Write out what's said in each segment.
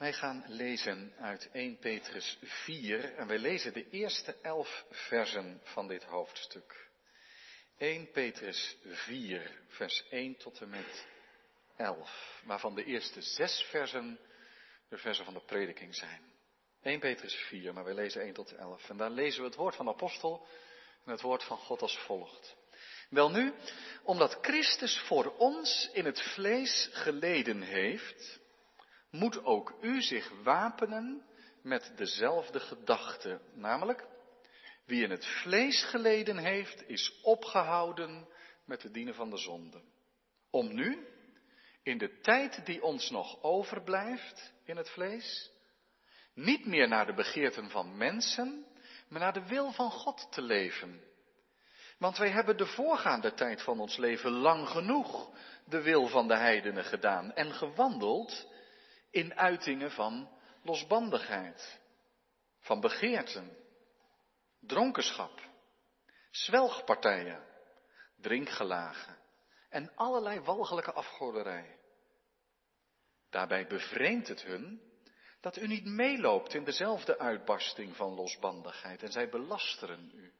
Wij gaan lezen uit 1 Petrus 4 en wij lezen de eerste elf versen van dit hoofdstuk. 1 Petrus 4, vers 1 tot en met 11, waarvan de eerste zes versen de versen van de prediking zijn. 1 Petrus 4, maar wij lezen 1 tot 11. En daar lezen we het woord van de apostel en het woord van God als volgt. Welnu, omdat Christus voor ons in het vlees geleden heeft, moet ook u zich wapenen met dezelfde gedachte. Namelijk, wie in het vlees geleden heeft, is opgehouden met het dienen van de zonde. Om nu, in de tijd die ons nog overblijft in het vlees, niet meer naar de begeerten van mensen, maar naar de wil van God te leven. Want wij hebben de voorgaande tijd van ons leven lang genoeg de wil van de heidenen gedaan en gewandeld in uitingen van losbandigheid, van begeerten, dronkenschap, zwelgpartijen, drinkgelagen en allerlei walgelijke afgoderij. Daarbij bevreemdt het hun dat u niet meeloopt in dezelfde uitbarsting van losbandigheid en zij belasteren u.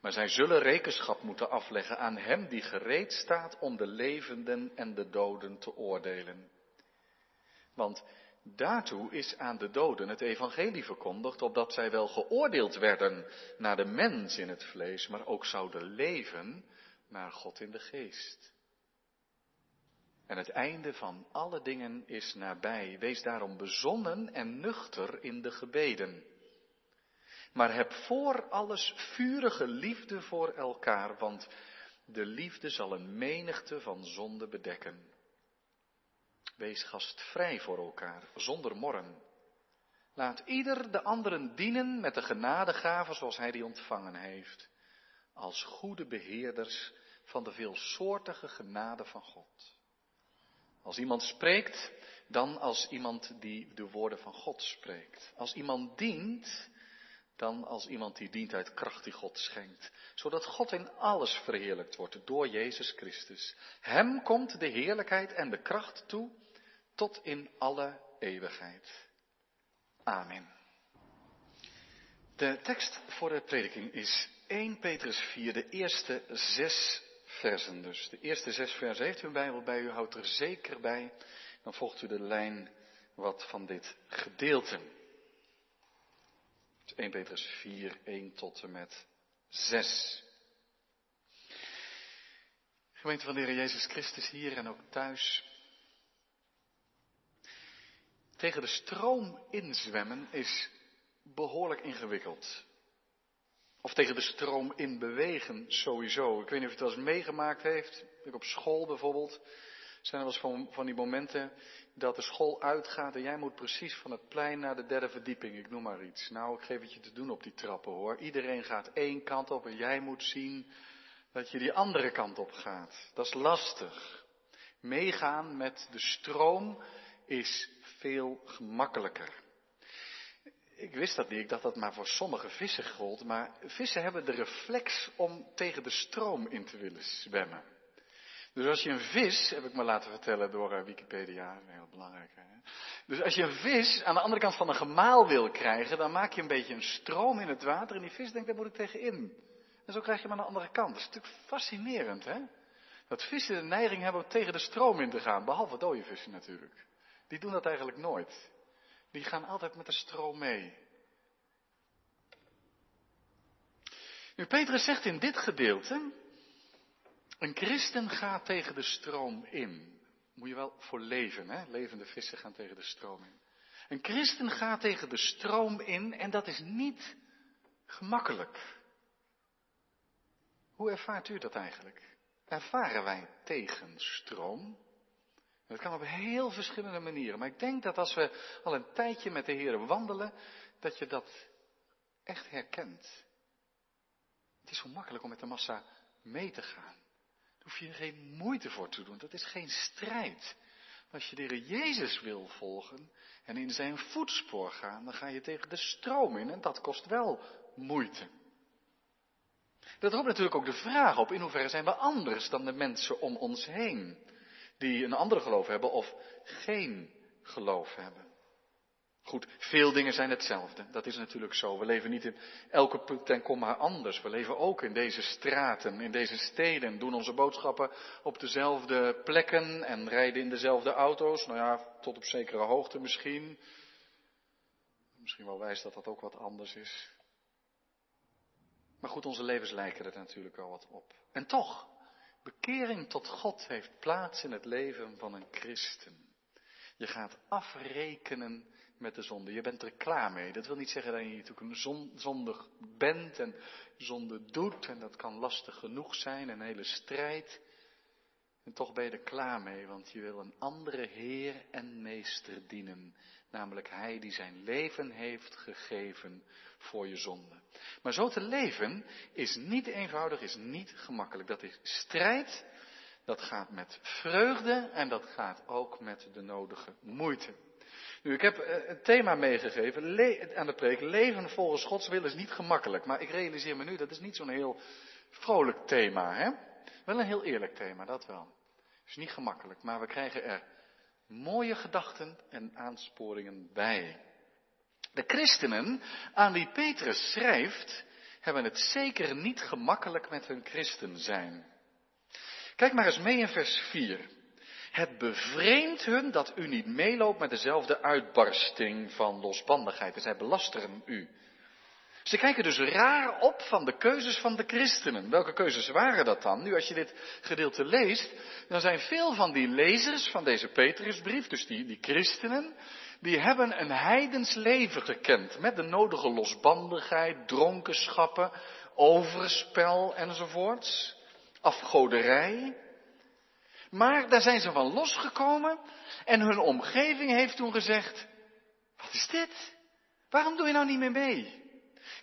Maar zij zullen rekenschap moeten afleggen aan Hem die gereed staat om de levenden en de doden te oordelen. Want daartoe is aan de doden het evangelie verkondigd, opdat zij wel geoordeeld werden naar de mens in het vlees, maar ook zouden leven naar God in de geest. En het einde van alle dingen is nabij. Wees daarom bezonnen en nuchter in de gebeden. Maar heb voor alles vurige liefde voor elkaar, want de liefde zal een menigte van zonde bedekken. Wees gastvrij voor elkaar, zonder morren. Laat ieder de anderen dienen met de genadegave zoals hij die ontvangen heeft, als goede beheerders van de veelsoortige genade van God. Als iemand spreekt, dan als iemand die de woorden van God spreekt. Als iemand dient, dan als iemand die dient uit kracht die God schenkt. Zodat God in alles verheerlijkt wordt door Jezus Christus. Hem komt de heerlijkheid en de kracht toe tot in alle eeuwigheid. Amen. De tekst voor de prediking is 1 Petrus 4, de eerste zes versen dus. De eerste zes versen heeft u een Bijbel bij u, houdt er zeker bij. Dan volgt u de lijn wat van dit gedeelte. 1 Petrus 4, 1 tot en met 6. Gemeente van de Heer Jezus Christus hier en ook thuis. Tegen de stroom inzwemmen is behoorlijk ingewikkeld. Of tegen de stroom in bewegen sowieso. Ik weet niet of je het wel eens meegemaakt heeft. Ik op school bijvoorbeeld. Zijn er wel eens van, van die momenten dat de school uitgaat en jij moet precies van het plein naar de derde verdieping, ik noem maar iets. Nou, ik geef het je te doen op die trappen hoor. Iedereen gaat één kant op en jij moet zien dat je die andere kant op gaat. Dat is lastig. Meegaan met de stroom is veel gemakkelijker. Ik wist dat niet, ik dacht dat maar voor sommige vissen gold, maar vissen hebben de reflex om tegen de stroom in te willen zwemmen. Dus als je een vis, heb ik me laten vertellen door uh, Wikipedia, heel belangrijk. Hè? Dus als je een vis aan de andere kant van een gemaal wil krijgen, dan maak je een beetje een stroom in het water en die vis denkt, daar moet ik tegenin. En zo krijg je hem aan de andere kant. Dat is natuurlijk fascinerend, hè? Dat vissen de neiging hebben om tegen de stroom in te gaan, behalve dode vissen natuurlijk. Die doen dat eigenlijk nooit. Die gaan altijd met de stroom mee. Nu, Petrus zegt in dit gedeelte, een christen gaat tegen de stroom in. Moet je wel voor leven, hè? Levende vissen gaan tegen de stroom in. Een christen gaat tegen de stroom in en dat is niet gemakkelijk. Hoe ervaart u dat eigenlijk? Ervaren wij tegenstroom? Dat kan op heel verschillende manieren. Maar ik denk dat als we al een tijdje met de Heer wandelen, dat je dat echt herkent. Het is zo makkelijk om met de massa mee te gaan. Daar hoef je geen moeite voor te doen. Dat is geen strijd. als je de Heer Jezus wil volgen en in zijn voetspoor gaan, dan ga je tegen de stroom in en dat kost wel moeite. Dat roept natuurlijk ook de vraag op, in hoeverre zijn we anders dan de mensen om ons heen? Die een andere geloof hebben of geen geloof hebben. Goed, veel dingen zijn hetzelfde. Dat is natuurlijk zo. We leven niet in elke punt en komma anders. We leven ook in deze straten, in deze steden, doen onze boodschappen op dezelfde plekken en rijden in dezelfde auto's. Nou ja, tot op zekere hoogte misschien. Misschien wel wijs dat dat ook wat anders is. Maar goed, onze levens lijken er natuurlijk wel wat op. En toch, bekering tot God heeft plaats in het leven van een christen. Je gaat afrekenen met de zonde. Je bent er klaar mee. Dat wil niet zeggen dat je natuurlijk een zondig bent en zonde doet. En dat kan lastig genoeg zijn, een hele strijd. En toch ben je er klaar mee, want je wil een andere Heer en Meester dienen. Namelijk Hij die zijn leven heeft gegeven voor je zonde. Maar zo te leven is niet eenvoudig, is niet gemakkelijk. Dat is strijd, dat gaat met vreugde en dat gaat ook met de nodige moeite. Nu, ik heb eh, het thema meegegeven aan de preek. Leven volgens Gods wil is niet gemakkelijk. Maar ik realiseer me nu, dat is niet zo'n heel vrolijk thema. Hè? Wel een heel eerlijk thema, dat wel. Het is niet gemakkelijk, maar we krijgen er mooie gedachten en aansporingen bij. De christenen aan wie Petrus schrijft, hebben het zeker niet gemakkelijk met hun christen zijn. Kijk maar eens mee in vers 4. Het bevreemdt hun dat u niet meeloopt met dezelfde uitbarsting van losbandigheid. En zij belasteren u. Ze kijken dus raar op van de keuzes van de christenen. Welke keuzes waren dat dan? Nu, als je dit gedeelte leest, dan zijn veel van die lezers van deze Petrusbrief, dus die, die christenen, die hebben een heidens leven gekend. Met de nodige losbandigheid, dronkenschappen, overspel enzovoorts. Afgoderij. Maar daar zijn ze van losgekomen en hun omgeving heeft toen gezegd, wat is dit? Waarom doe je nou niet meer mee?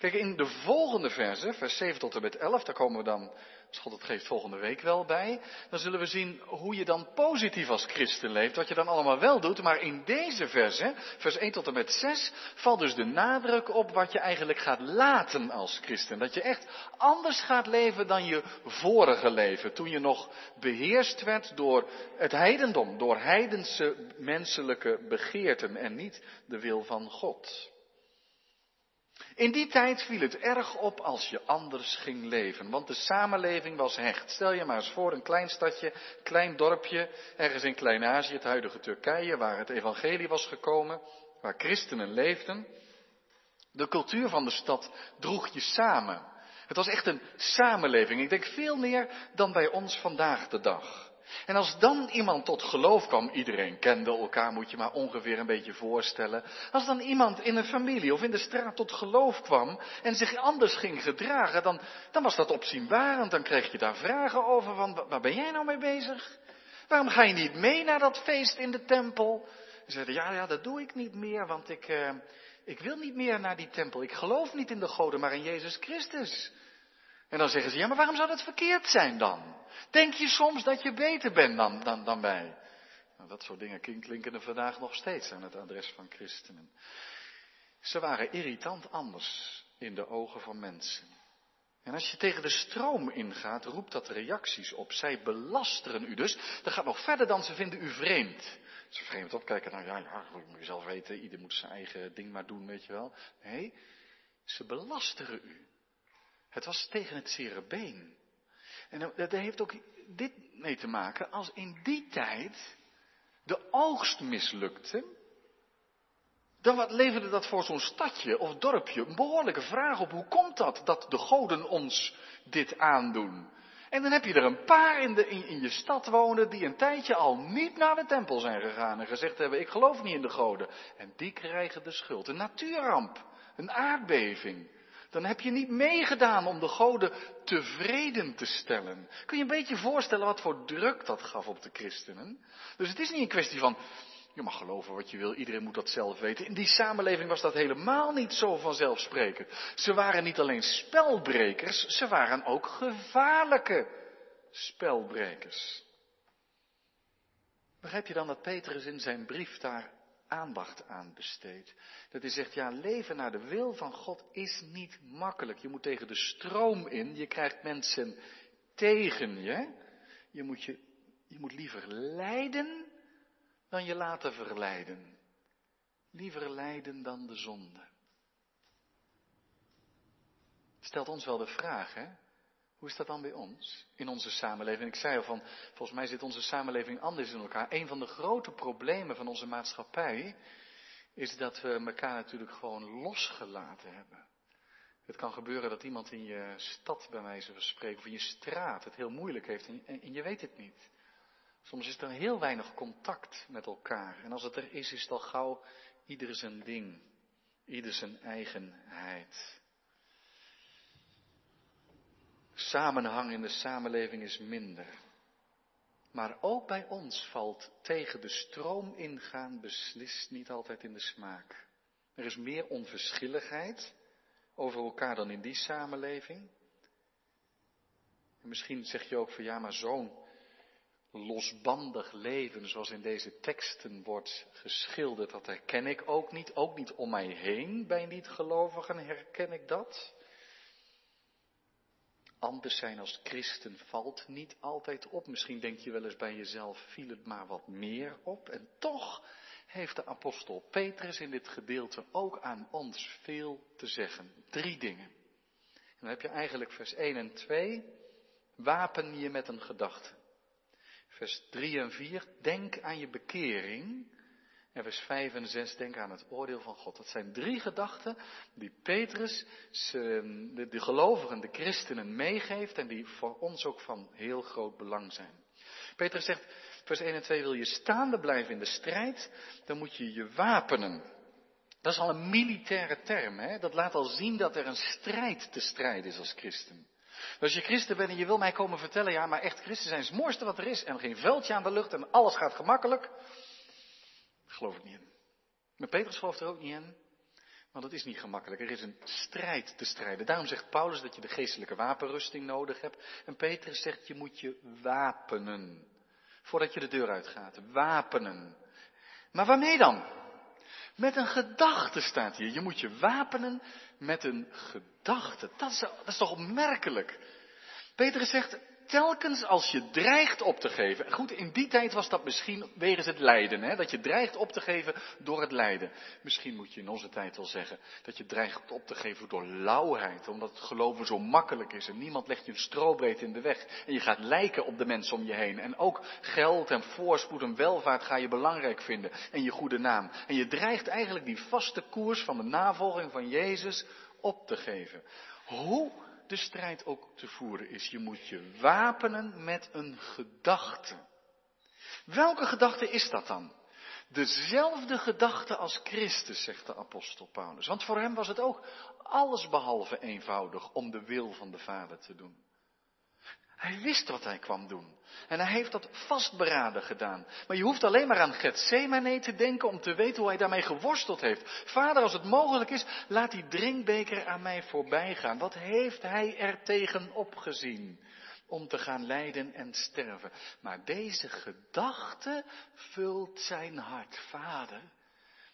Kijk, in de volgende verse, vers 7 tot en met 11, daar komen we dan, als God het geeft, volgende week wel bij. Dan zullen we zien hoe je dan positief als christen leeft, wat je dan allemaal wel doet. Maar in deze verse, vers 1 tot en met 6, valt dus de nadruk op wat je eigenlijk gaat laten als christen. Dat je echt anders gaat leven dan je vorige leven, toen je nog beheerst werd door het heidendom, door heidense menselijke begeerten en niet de wil van God. In die tijd viel het erg op als je anders ging leven, want de samenleving was hecht. Stel je maar eens voor een klein stadje, klein dorpje, ergens in Klein-Azië, het huidige Turkije, waar het evangelie was gekomen, waar christenen leefden. De cultuur van de stad droeg je samen. Het was echt een samenleving. Ik denk veel meer dan bij ons vandaag de dag. En als dan iemand tot geloof kwam, iedereen kende elkaar, moet je maar ongeveer een beetje voorstellen. Als dan iemand in een familie of in de straat tot geloof kwam en zich anders ging gedragen, dan, dan was dat opzienbarend. Dan kreeg je daar vragen over van, waar ben jij nou mee bezig? Waarom ga je niet mee naar dat feest in de tempel? Ze zeiden, ja, ja, dat doe ik niet meer, want ik, uh, ik wil niet meer naar die tempel. Ik geloof niet in de goden, maar in Jezus Christus. En dan zeggen ze, ja, maar waarom zou dat verkeerd zijn dan? Denk je soms dat je beter bent dan, dan, dan wij? Nou, dat soort dingen klinken er vandaag nog steeds aan het adres van christenen. Ze waren irritant anders in de ogen van mensen. En als je tegen de stroom ingaat, roept dat reacties op. Zij belasteren u dus. Dat gaat nog verder dan ze vinden u vreemd. Ze vreemd opkijken, nou ja, ja, moet je zelf weten, ieder moet zijn eigen ding maar doen, weet je wel. Nee, ze belasteren u. Het was tegen het zere been. En dat heeft ook dit mee te maken, als in die tijd de oogst mislukte, dan wat leverde dat voor zo'n stadje of dorpje een behoorlijke vraag op. Hoe komt dat, dat de goden ons dit aandoen? En dan heb je er een paar in, de, in, in je stad wonen die een tijdje al niet naar de tempel zijn gegaan en gezegd hebben, ik geloof niet in de goden. En die krijgen de schuld. Een natuurramp, een aardbeving. Dan heb je niet meegedaan om de goden tevreden te stellen. Kun je een beetje voorstellen wat voor druk dat gaf op de christenen? Dus het is niet een kwestie van, je mag geloven wat je wil, iedereen moet dat zelf weten. In die samenleving was dat helemaal niet zo vanzelfsprekend. Ze waren niet alleen spelbrekers, ze waren ook gevaarlijke spelbrekers. Begrijp je dan dat Petrus in zijn brief daar aandacht aan besteedt. Dat hij zegt, ja, leven naar de wil van God is niet makkelijk. Je moet tegen de stroom in, je krijgt mensen tegen je. Je moet, je, je moet liever lijden dan je laten verleiden. Liever lijden dan de zonde. Stelt ons wel de vraag, hè? Hoe is dat dan bij ons, in onze samenleving? Ik zei al van, volgens mij zit onze samenleving anders in elkaar. Een van de grote problemen van onze maatschappij is dat we elkaar natuurlijk gewoon losgelaten hebben. Het kan gebeuren dat iemand in je stad, bij wijze van spreken, of in je straat het heel moeilijk heeft en, en je weet het niet. Soms is er heel weinig contact met elkaar. En als het er is, is het al gauw ieder zijn ding, ieder zijn eigenheid. Samenhang in de samenleving is minder. Maar ook bij ons valt tegen de stroom ingaan beslist niet altijd in de smaak. Er is meer onverschilligheid over elkaar dan in die samenleving. En misschien zeg je ook van ja, maar zo'n losbandig leven zoals in deze teksten wordt geschilderd, dat herken ik ook niet. Ook niet om mij heen bij niet-gelovigen herken ik dat. Anders zijn als christen valt niet altijd op. Misschien denk je wel eens bij jezelf, viel het maar wat meer op. En toch heeft de apostel Petrus in dit gedeelte ook aan ons veel te zeggen. Drie dingen. En dan heb je eigenlijk vers 1 en 2. Wapen je met een gedachte. Vers 3 en 4. Denk aan je bekering. En vers 5 en 6, denk aan het oordeel van God. Dat zijn drie gedachten die Petrus de, de gelovigen, de christenen meegeeft en die voor ons ook van heel groot belang zijn. Petrus zegt, vers 1 en 2, wil je staande blijven in de strijd, dan moet je je wapenen. Dat is al een militaire term, hè? dat laat al zien dat er een strijd te strijden is als christen. Als je christen bent en je wil mij komen vertellen, ja, maar echt christen zijn het mooiste wat er is en geen veldje aan de lucht en alles gaat gemakkelijk, geloof ik niet in. Maar Petrus gelooft er ook niet in. Want het is niet gemakkelijk. Er is een strijd te strijden. Daarom zegt Paulus dat je de geestelijke wapenrusting nodig hebt. En Petrus zegt je moet je wapenen. Voordat je de deur uitgaat. Wapenen. Maar waarmee dan? Met een gedachte staat hier. Je moet je wapenen met een gedachte. Dat is, dat is toch opmerkelijk. Petrus zegt, telkens als je dreigt op te geven. Goed, in die tijd was dat misschien wegens het lijden. Hè? Dat je dreigt op te geven door het lijden. Misschien moet je in onze tijd wel zeggen dat je dreigt op te geven door lauwheid. Omdat het geloven zo makkelijk is en niemand legt je een strobreed in de weg. En je gaat lijken op de mensen om je heen. En ook geld en voorspoed en welvaart ga je belangrijk vinden. En je goede naam. En je dreigt eigenlijk die vaste koers van de navolging van Jezus op te geven. Hoe de strijd ook te voeren is. Je moet je wapenen met een gedachte. Welke gedachte is dat dan? Dezelfde gedachte als Christus, zegt de apostel Paulus. Want voor hem was het ook allesbehalve eenvoudig om de wil van de Vader te doen. Hij wist wat hij kwam doen. En hij heeft dat vastberaden gedaan. Maar je hoeft alleen maar aan Gethsemane te denken om te weten hoe hij daarmee geworsteld heeft. Vader, als het mogelijk is, laat die drinkbeker aan mij voorbij gaan. Wat heeft hij er tegen opgezien? Om te gaan lijden en sterven. Maar deze gedachte vult zijn hart. Vader,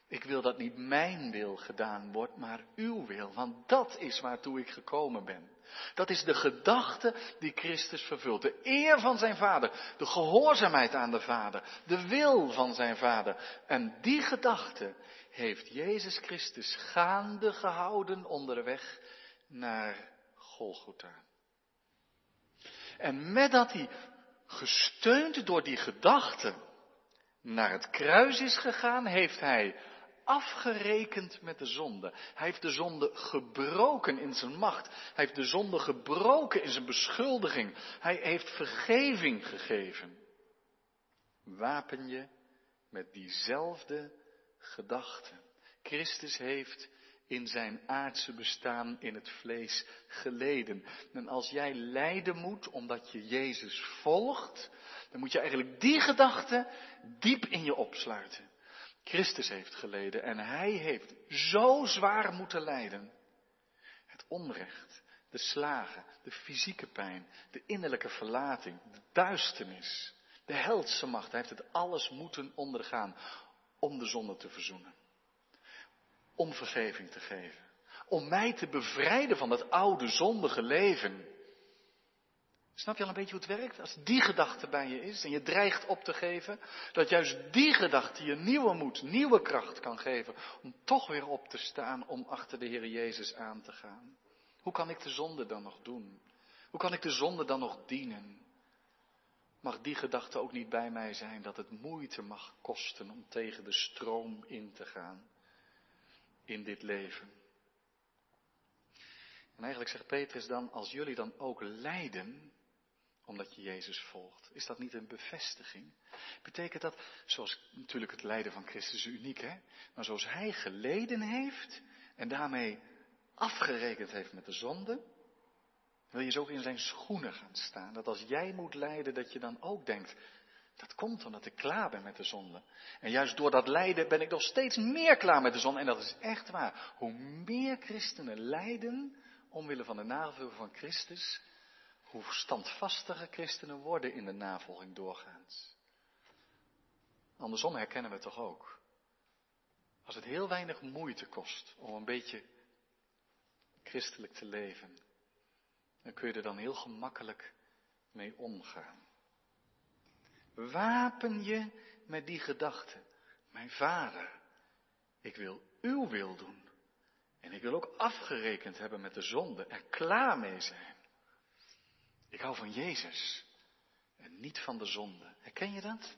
ik wil dat niet mijn wil gedaan wordt, maar uw wil. Want dat is waartoe ik gekomen ben. Dat is de gedachte die Christus vervult. De eer van zijn vader, de gehoorzaamheid aan de vader, de wil van zijn vader. En die gedachte heeft Jezus Christus gaande gehouden onderweg naar Golgotha. En met dat hij gesteund door die gedachte naar het kruis is gegaan, heeft hij afgerekend met de zonde. Hij heeft de zonde gebroken in zijn macht. Hij heeft de zonde gebroken in zijn beschuldiging. Hij heeft vergeving gegeven. Wapen je met diezelfde gedachte. Christus heeft in zijn aardse bestaan in het vlees geleden. En als jij lijden moet omdat je Jezus volgt, dan moet je eigenlijk die gedachte diep in je opsluiten. Christus heeft geleden en hij heeft zo zwaar moeten lijden. Het onrecht, de slagen, de fysieke pijn, de innerlijke verlating, de duisternis, de heldse macht. Hij heeft het alles moeten ondergaan om de zonde te verzoenen. Om vergeving te geven. Om mij te bevrijden van dat oude zondige leven. Snap je al een beetje hoe het werkt? Als die gedachte bij je is en je dreigt op te geven, dat juist die gedachte je nieuwe moed, nieuwe kracht kan geven om toch weer op te staan, om achter de Heer Jezus aan te gaan. Hoe kan ik de zonde dan nog doen? Hoe kan ik de zonde dan nog dienen? Mag die gedachte ook niet bij mij zijn dat het moeite mag kosten om tegen de stroom in te gaan in dit leven? En eigenlijk zegt Petrus dan, als jullie dan ook lijden, omdat je Jezus volgt, is dat niet een bevestiging? Betekent dat, zoals natuurlijk het lijden van Christus uniek, hè? Maar zoals Hij geleden heeft en daarmee afgerekend heeft met de zonde, wil je zo in zijn schoenen gaan staan. Dat als jij moet lijden, dat je dan ook denkt, dat komt omdat ik klaar ben met de zonde. En juist door dat lijden ben ik nog steeds meer klaar met de zonde. En dat is echt waar. Hoe meer christenen lijden omwille van de navolging van Christus, hoe standvastiger christenen worden in de navolging doorgaans. Andersom herkennen we het toch ook. Als het heel weinig moeite kost om een beetje christelijk te leven, dan kun je er dan heel gemakkelijk mee omgaan. Wapen je met die gedachte. Mijn vader, ik wil uw wil doen. En ik wil ook afgerekend hebben met de zonde, er klaar mee zijn. Ik hou van Jezus en niet van de zonde. Herken je dat?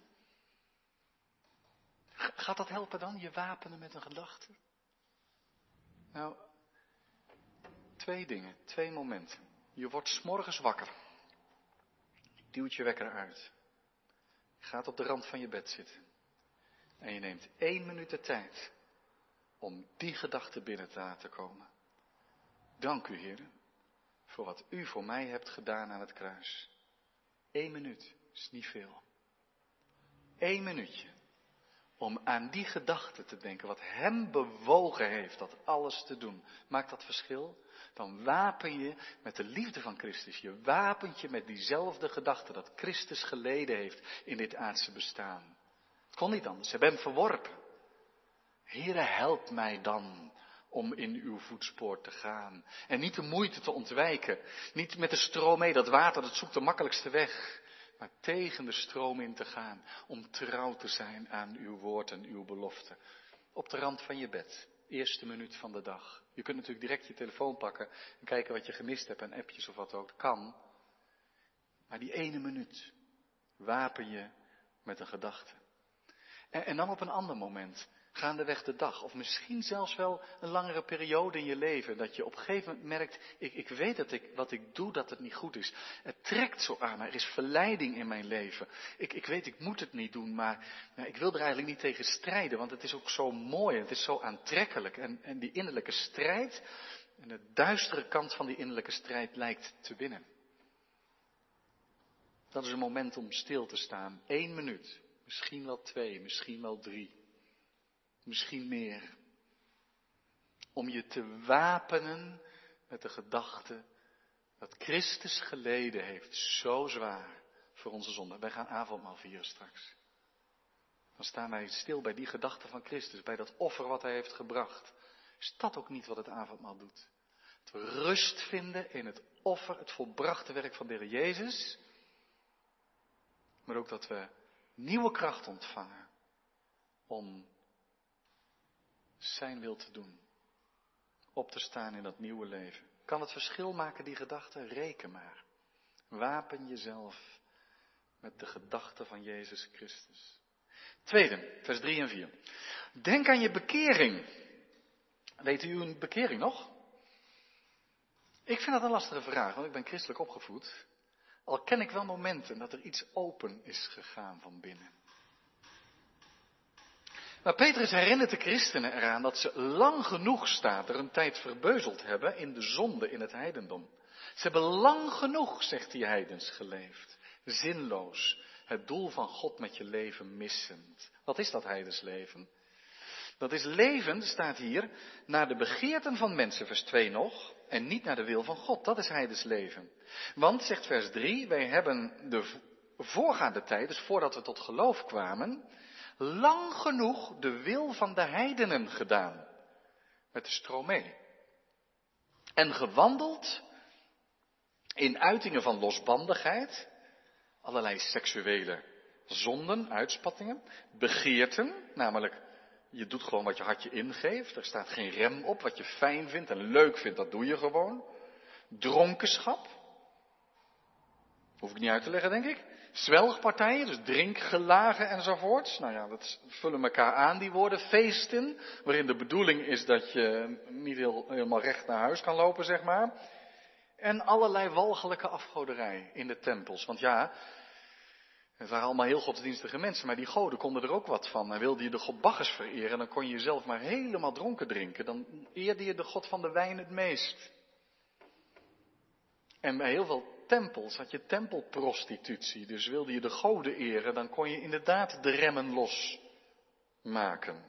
Gaat dat helpen dan, je wapenen met een gedachte? Nou, twee dingen, twee momenten. Je wordt s'morgens wakker. Duwt je wekker uit. Je gaat op de rand van je bed zitten. En je neemt één minuut de tijd om die gedachte binnen te laten komen. Dank u, Heer, voor wat u voor mij hebt gedaan aan het kruis. Eén minuut is niet veel. Eén minuutje om aan die gedachte te denken, wat hem bewogen heeft dat alles te doen. Maakt dat verschil? Dan wapen je met de liefde van Christus. Je wapent je met diezelfde gedachte dat Christus geleden heeft in dit aardse bestaan. Het kon niet anders. Ze hebben hem verworpen. Heere, help mij dan om in uw voetspoor te gaan. En niet de moeite te ontwijken. Niet met de stroom mee, dat water, dat zoekt de makkelijkste weg. Maar tegen de stroom in te gaan. Om trouw te zijn aan uw woord en uw belofte. Op de rand van je bed. Eerste minuut van de dag. Je kunt natuurlijk direct je telefoon pakken en kijken wat je gemist hebt en appjes of wat ook. Kan. Maar die ene minuut wapen je met een gedachte. En, en dan op een ander moment gaandeweg de dag. Of misschien zelfs wel een langere periode in je leven. Dat je op een gegeven moment merkt, ik, ik weet dat ik, wat ik doe, dat het niet goed is. Het trekt zo aan, er is verleiding in mijn leven. Ik, ik weet, ik moet het niet doen, maar nou, ik wil er eigenlijk niet tegen strijden. Want het is ook zo mooi, het is zo aantrekkelijk. En, en die innerlijke strijd, en de duistere kant van die innerlijke strijd lijkt te winnen. Dat is een moment om stil te staan. Eén minuut, misschien wel twee, misschien wel drie misschien meer. Om je te wapenen met de gedachte dat Christus geleden heeft zo zwaar voor onze zonde. Wij gaan avondmaal vieren straks. Dan staan wij stil bij die gedachte van Christus, bij dat offer wat hij heeft gebracht. Is dat ook niet wat het avondmaal doet? Dat we rust vinden in het offer, het volbrachte werk van de Heer Jezus. Maar ook dat we nieuwe kracht ontvangen om zijn wil te doen. Op te staan in dat nieuwe leven. Kan het verschil maken, die gedachte? Reken maar. Wapen jezelf met de gedachte van Jezus Christus. Tweede, vers 3 en 4. Denk aan je bekering. Weet u een bekering nog? Ik vind dat een lastige vraag, want ik ben christelijk opgevoed. Al ken ik wel momenten dat er iets open is gegaan van binnen. Maar Petrus herinnert de christenen eraan dat ze lang genoeg staat er een tijd verbeuzeld hebben in de zonde in het heidendom. Ze hebben lang genoeg, zegt die heidens, geleefd. Zinloos. Het doel van God met je leven missend. Wat is dat heidensleven? Dat is leven, staat hier, naar de begeerten van mensen, vers 2 nog, en niet naar de wil van God. Dat is heidensleven. Want, zegt vers 3, wij hebben de voorgaande tijd, dus voordat we tot geloof kwamen, lang genoeg de wil van de heidenen gedaan. Met de stroom mee. En gewandeld In uitingen van losbandigheid, allerlei seksuele zonden, uitspattingen, begeerten, namelijk je doet gewoon wat je hartje ingeeft, er staat geen rem op, wat je fijn vindt en leuk vindt, dat doe je gewoon. Dronkenschap, hoef ik niet uit te leggen, denk ik. Zwelgpartijen, dus drinkgelagen enzovoorts. Nou ja, dat vullen elkaar aan, die woorden. Feesten, waarin de bedoeling is dat je niet heel, helemaal recht naar huis kan lopen, zeg maar. En allerlei walgelijke afgoderij in de tempels. Want ja, het waren allemaal heel godsdienstige mensen, maar die goden konden er ook wat van. En wilde je de god Bacchus vereren, dan kon je jezelf maar helemaal dronken drinken. Dan eerde je de god van de wijn het meest. En bij heel veel tempels had je tempelprostitutie. Dus wilde je de goden eren, dan kon je inderdaad de remmen losmaken.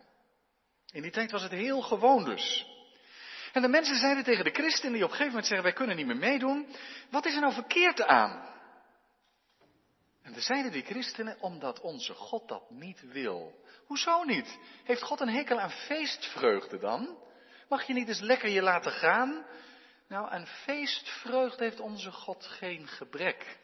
In die tijd was het heel gewoon dus. En de mensen zeiden tegen de christenen die op een gegeven moment zeggen, wij kunnen niet meer meedoen. Wat is er nou verkeerd aan? En dan zeiden die christenen, omdat onze God dat niet wil. Hoezo niet? Heeft God een hekel aan feestvreugde dan? Mag je niet eens lekker je laten gaan? Nou, aan feestvreugde heeft onze God geen gebrek.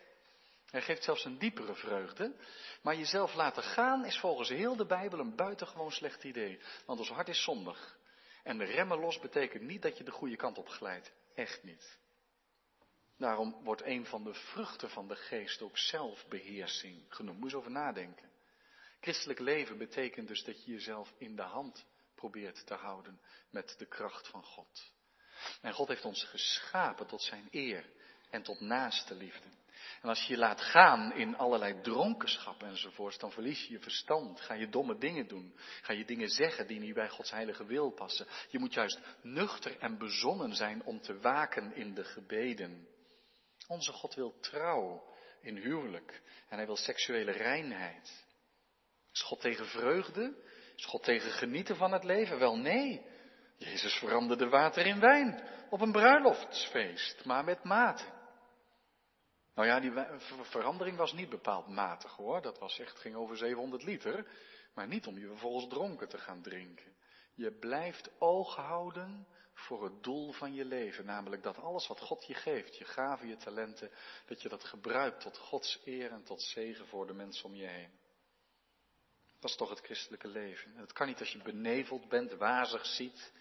Hij geeft zelfs een diepere vreugde. Maar jezelf laten gaan is volgens heel de Bijbel een buitengewoon slecht idee. Want ons hart is zondig. En remmen los betekent niet dat je de goede kant op glijdt. Echt niet. Daarom wordt een van de vruchten van de geest ook zelfbeheersing genoemd. Moet je over nadenken. Christelijk leven betekent dus dat je jezelf in de hand probeert te houden met de kracht van God. En God heeft ons geschapen tot zijn eer en tot naaste liefde. En als je je laat gaan in allerlei dronkenschap enzovoorts, dan verlies je je verstand. Ga je domme dingen doen. Ga je dingen zeggen die niet bij Gods heilige wil passen. Je moet juist nuchter en bezonnen zijn om te waken in de gebeden. Onze God wil trouw in huwelijk en hij wil seksuele reinheid. Is God tegen vreugde? Is God tegen genieten van het leven? Wel nee. Jezus veranderde water in wijn op een bruiloftsfeest, maar met mate. Nou ja, die verandering was niet bepaald matig hoor. Dat was echt, ging over 700 liter. Maar niet om je vervolgens dronken te gaan drinken. Je blijft oog houden voor het doel van je leven. Namelijk dat alles wat God je geeft, je gaven, je talenten, dat je dat gebruikt tot Gods eer en tot zegen voor de mensen om je heen. Dat is toch het christelijke leven. En het kan niet als je beneveld bent, wazig ziet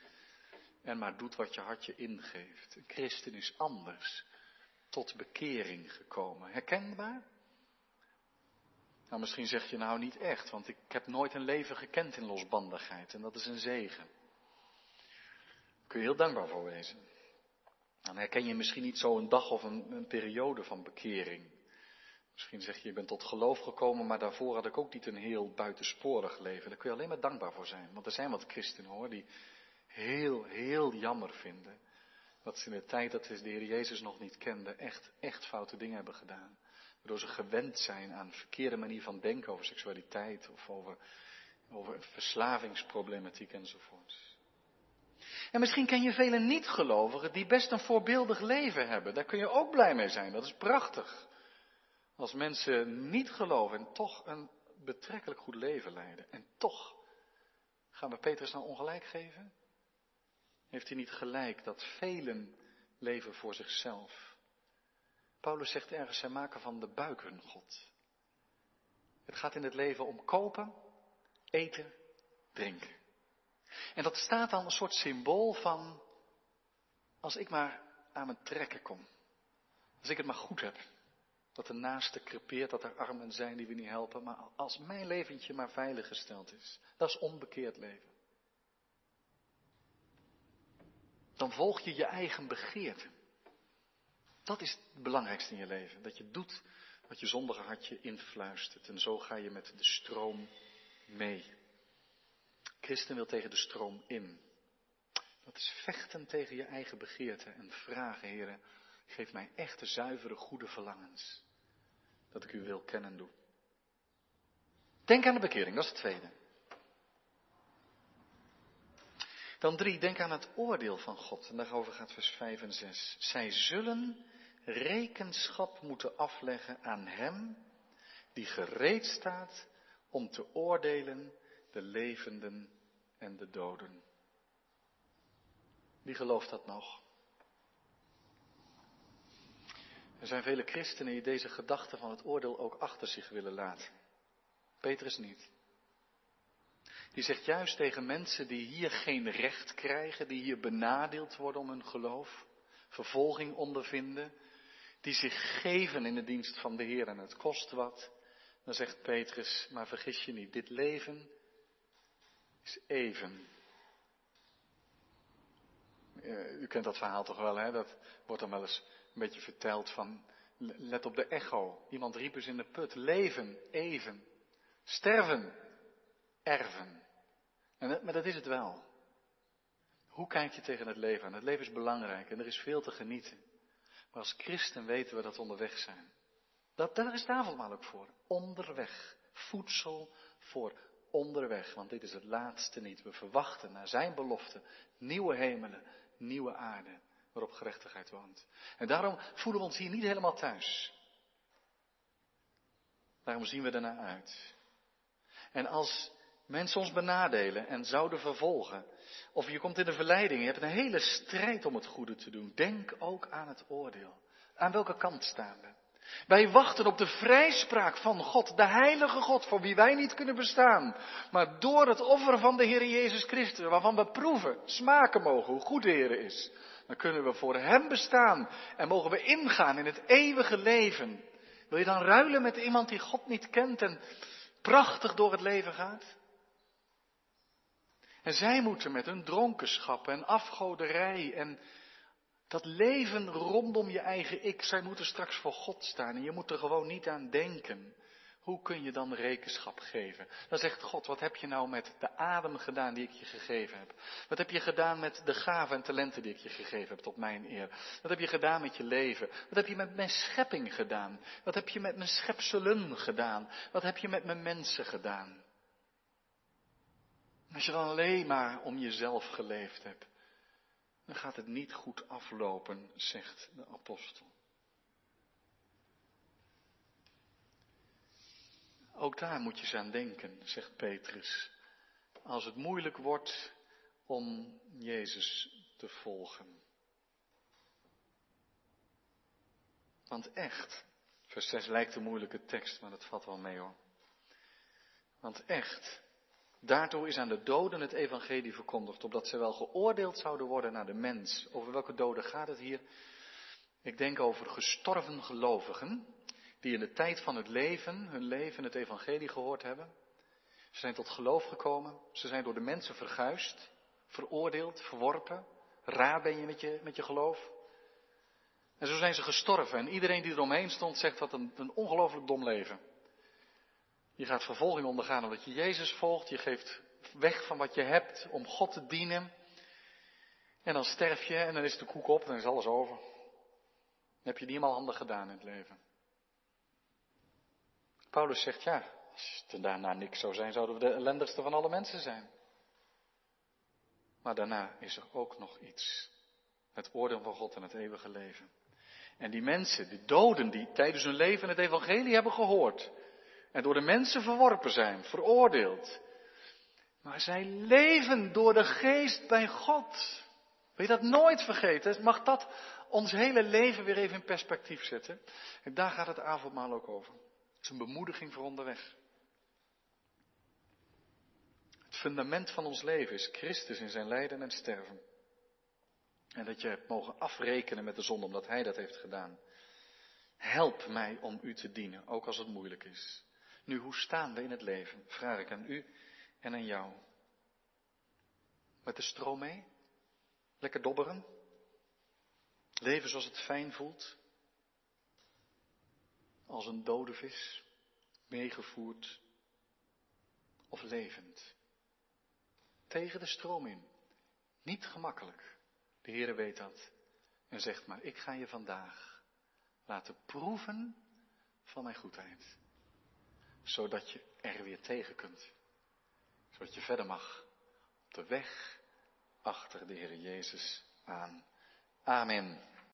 en maar doet wat je hartje ingeeft. Een christen is anders tot bekering gekomen. Herkenbaar? Nou, misschien zeg je nou niet echt, want ik heb nooit een leven gekend in losbandigheid en dat is een zegen. Daar kun je heel dankbaar voor wezen. Dan herken je misschien niet zo een dag of een, een periode van bekering. Misschien zeg je, je bent tot geloof gekomen, maar daarvoor had ik ook niet een heel buitensporig leven. Daar kun je alleen maar dankbaar voor zijn. Want er zijn wat christenen hoor, die heel, heel jammer vinden. Dat ze in de tijd dat ze de Heer Jezus nog niet kenden, echt, echt foute dingen hebben gedaan. Waardoor ze gewend zijn aan een verkeerde manier van denken over seksualiteit of over, over verslavingsproblematiek enzovoort. En misschien ken je vele niet-gelovigen die best een voorbeeldig leven hebben. Daar kun je ook blij mee zijn. Dat is prachtig. Als mensen niet geloven en toch een betrekkelijk goed leven leiden. En toch gaan we Petrus nou ongelijk geven? Heeft hij niet gelijk dat velen leven voor zichzelf? Paulus zegt ergens, zij maken van de buik hun God. Het gaat in het leven om kopen, eten, drinken. En dat staat dan een soort symbool van, als ik maar aan mijn trekken kom. Als ik het maar goed heb. Dat de naaste crepeert, dat er armen zijn die we niet helpen. Maar als mijn leventje maar veilig gesteld is. Dat is onbekeerd leven. Dan volg je je eigen begeerte. Dat is het belangrijkste in je leven. Dat je doet wat je zondige hartje influistert. En zo ga je met de stroom mee. Christen wil tegen de stroom in. Dat is vechten tegen je eigen begeerte en vragen, heren, geef mij echte zuivere, goede verlangens. Dat ik u wil kennen doen. Denk aan de bekering, dat is het tweede. Dan drie, denk aan het oordeel van God. En daarover gaat vers 5 en 6. Zij zullen rekenschap moeten afleggen aan Hem die gereed staat om te oordelen de levenden en de doden. Wie gelooft dat nog? Er zijn vele christenen die deze gedachte van het oordeel ook achter zich willen laten. Petrus niet. Die zegt juist tegen mensen die hier geen recht krijgen, die hier benadeeld worden om hun geloof, vervolging ondervinden, die zich geven in de dienst van de Heer en het kost wat, dan zegt Petrus, maar vergis je niet, dit leven is even. Eh, u kent dat verhaal toch wel, hè? Dat wordt dan wel eens een beetje verteld van, let op de echo. Iemand riep eens in de put, leven, even. Sterven, erven. En, maar dat is het wel. Hoe kijk je tegen het leven aan? Het leven is belangrijk en er is veel te genieten. Maar als christen weten we dat we onderweg zijn. Dat, daar is tafelmaal ook voor. Onderweg. Voedsel voor onderweg. Want dit is het laatste niet. We verwachten naar zijn belofte nieuwe hemelen, nieuwe aarde waarop gerechtigheid woont. En daarom voelen we ons hier niet helemaal thuis. Daarom zien we ernaar uit. En als mensen ons benadelen en zouden vervolgen, of je komt in de verleiding, je hebt een hele strijd om het goede te doen, denk ook aan het oordeel. Aan welke kant staan we? Wij wachten op de vrijspraak van God, de heilige God, voor wie wij niet kunnen bestaan. Maar door het offer van de Heer Jezus Christus, waarvan we proeven, smaken mogen hoe goed de Heer is, dan kunnen we voor Hem bestaan en mogen we ingaan in het eeuwige leven. Wil je dan ruilen met iemand die God niet kent en prachtig door het leven gaat? En zij moeten met hun dronkenschap en afgoderij en dat leven rondom je eigen ik, zij moeten straks voor God staan en je moet er gewoon niet aan denken. Hoe kun je dan rekenschap geven? Dan zegt God, wat heb je nou met de adem gedaan die ik je gegeven heb? Wat heb je gedaan met de gaven en talenten die ik je gegeven heb tot mijn eer? Wat heb je gedaan met je leven? Wat heb je met mijn schepping gedaan? Wat heb je met mijn schepselen gedaan? Wat heb je met mijn mensen gedaan? Als je dan alleen maar om jezelf geleefd hebt, dan gaat het niet goed aflopen, zegt de apostel. Ook daar moet je eens aan denken, zegt Petrus. Als het moeilijk wordt om Jezus te volgen. Want echt, vers 6 lijkt een moeilijke tekst, maar dat valt wel mee hoor. Want echt, daartoe is aan de doden het evangelie verkondigd, opdat ze wel geoordeeld zouden worden naar de mens. Over welke doden gaat het hier? Ik denk over gestorven gelovigen, die in de tijd van het leven, hun leven, het evangelie gehoord hebben. Ze zijn tot geloof gekomen, ze zijn door de mensen verguisd, veroordeeld, verworpen. Raar ben je met je, met je geloof. En zo zijn ze gestorven en iedereen die eromheen stond zegt dat een, een ongelooflijk dom leven. Je gaat vervolging ondergaan omdat je Jezus volgt, je geeft weg van wat je hebt om God te dienen. En dan sterf je en dan is de koek op, dan is alles over. Dan heb je niet eenmaal handig gedaan in het leven. Paulus zegt, ja, als het daarna niks zou zijn, zouden we de ellendigste van alle mensen zijn. Maar daarna is er ook nog iets. Het oordeel van God en het eeuwige leven. En die mensen, die doden die tijdens hun leven het evangelie hebben gehoord. En door de mensen verworpen zijn, veroordeeld. Maar zij leven door de geest bij God. Wil je dat nooit vergeten? Mag dat ons hele leven weer even in perspectief zetten? En daar gaat het avondmaal ook over. Het is een bemoediging voor onderweg. Het fundament van ons leven is Christus in zijn lijden en sterven. En dat je hebt mogen afrekenen met de zonde omdat Hij dat heeft gedaan. Help mij om U te dienen, ook als het moeilijk is. Nu, hoe staan we in het leven? Vraag ik aan U en aan jou. Met de stroom mee? Lekker dobberen? Leven zoals het fijn voelt? als een dode vis, meegevoerd of levend. Tegen de stroom in. Niet gemakkelijk. De Heere weet dat. En zegt maar, ik ga je vandaag laten proeven van mijn goedheid. Zodat je er weer tegen kunt. Zodat je verder mag. Op de weg achter de Heer Jezus aan. Amen.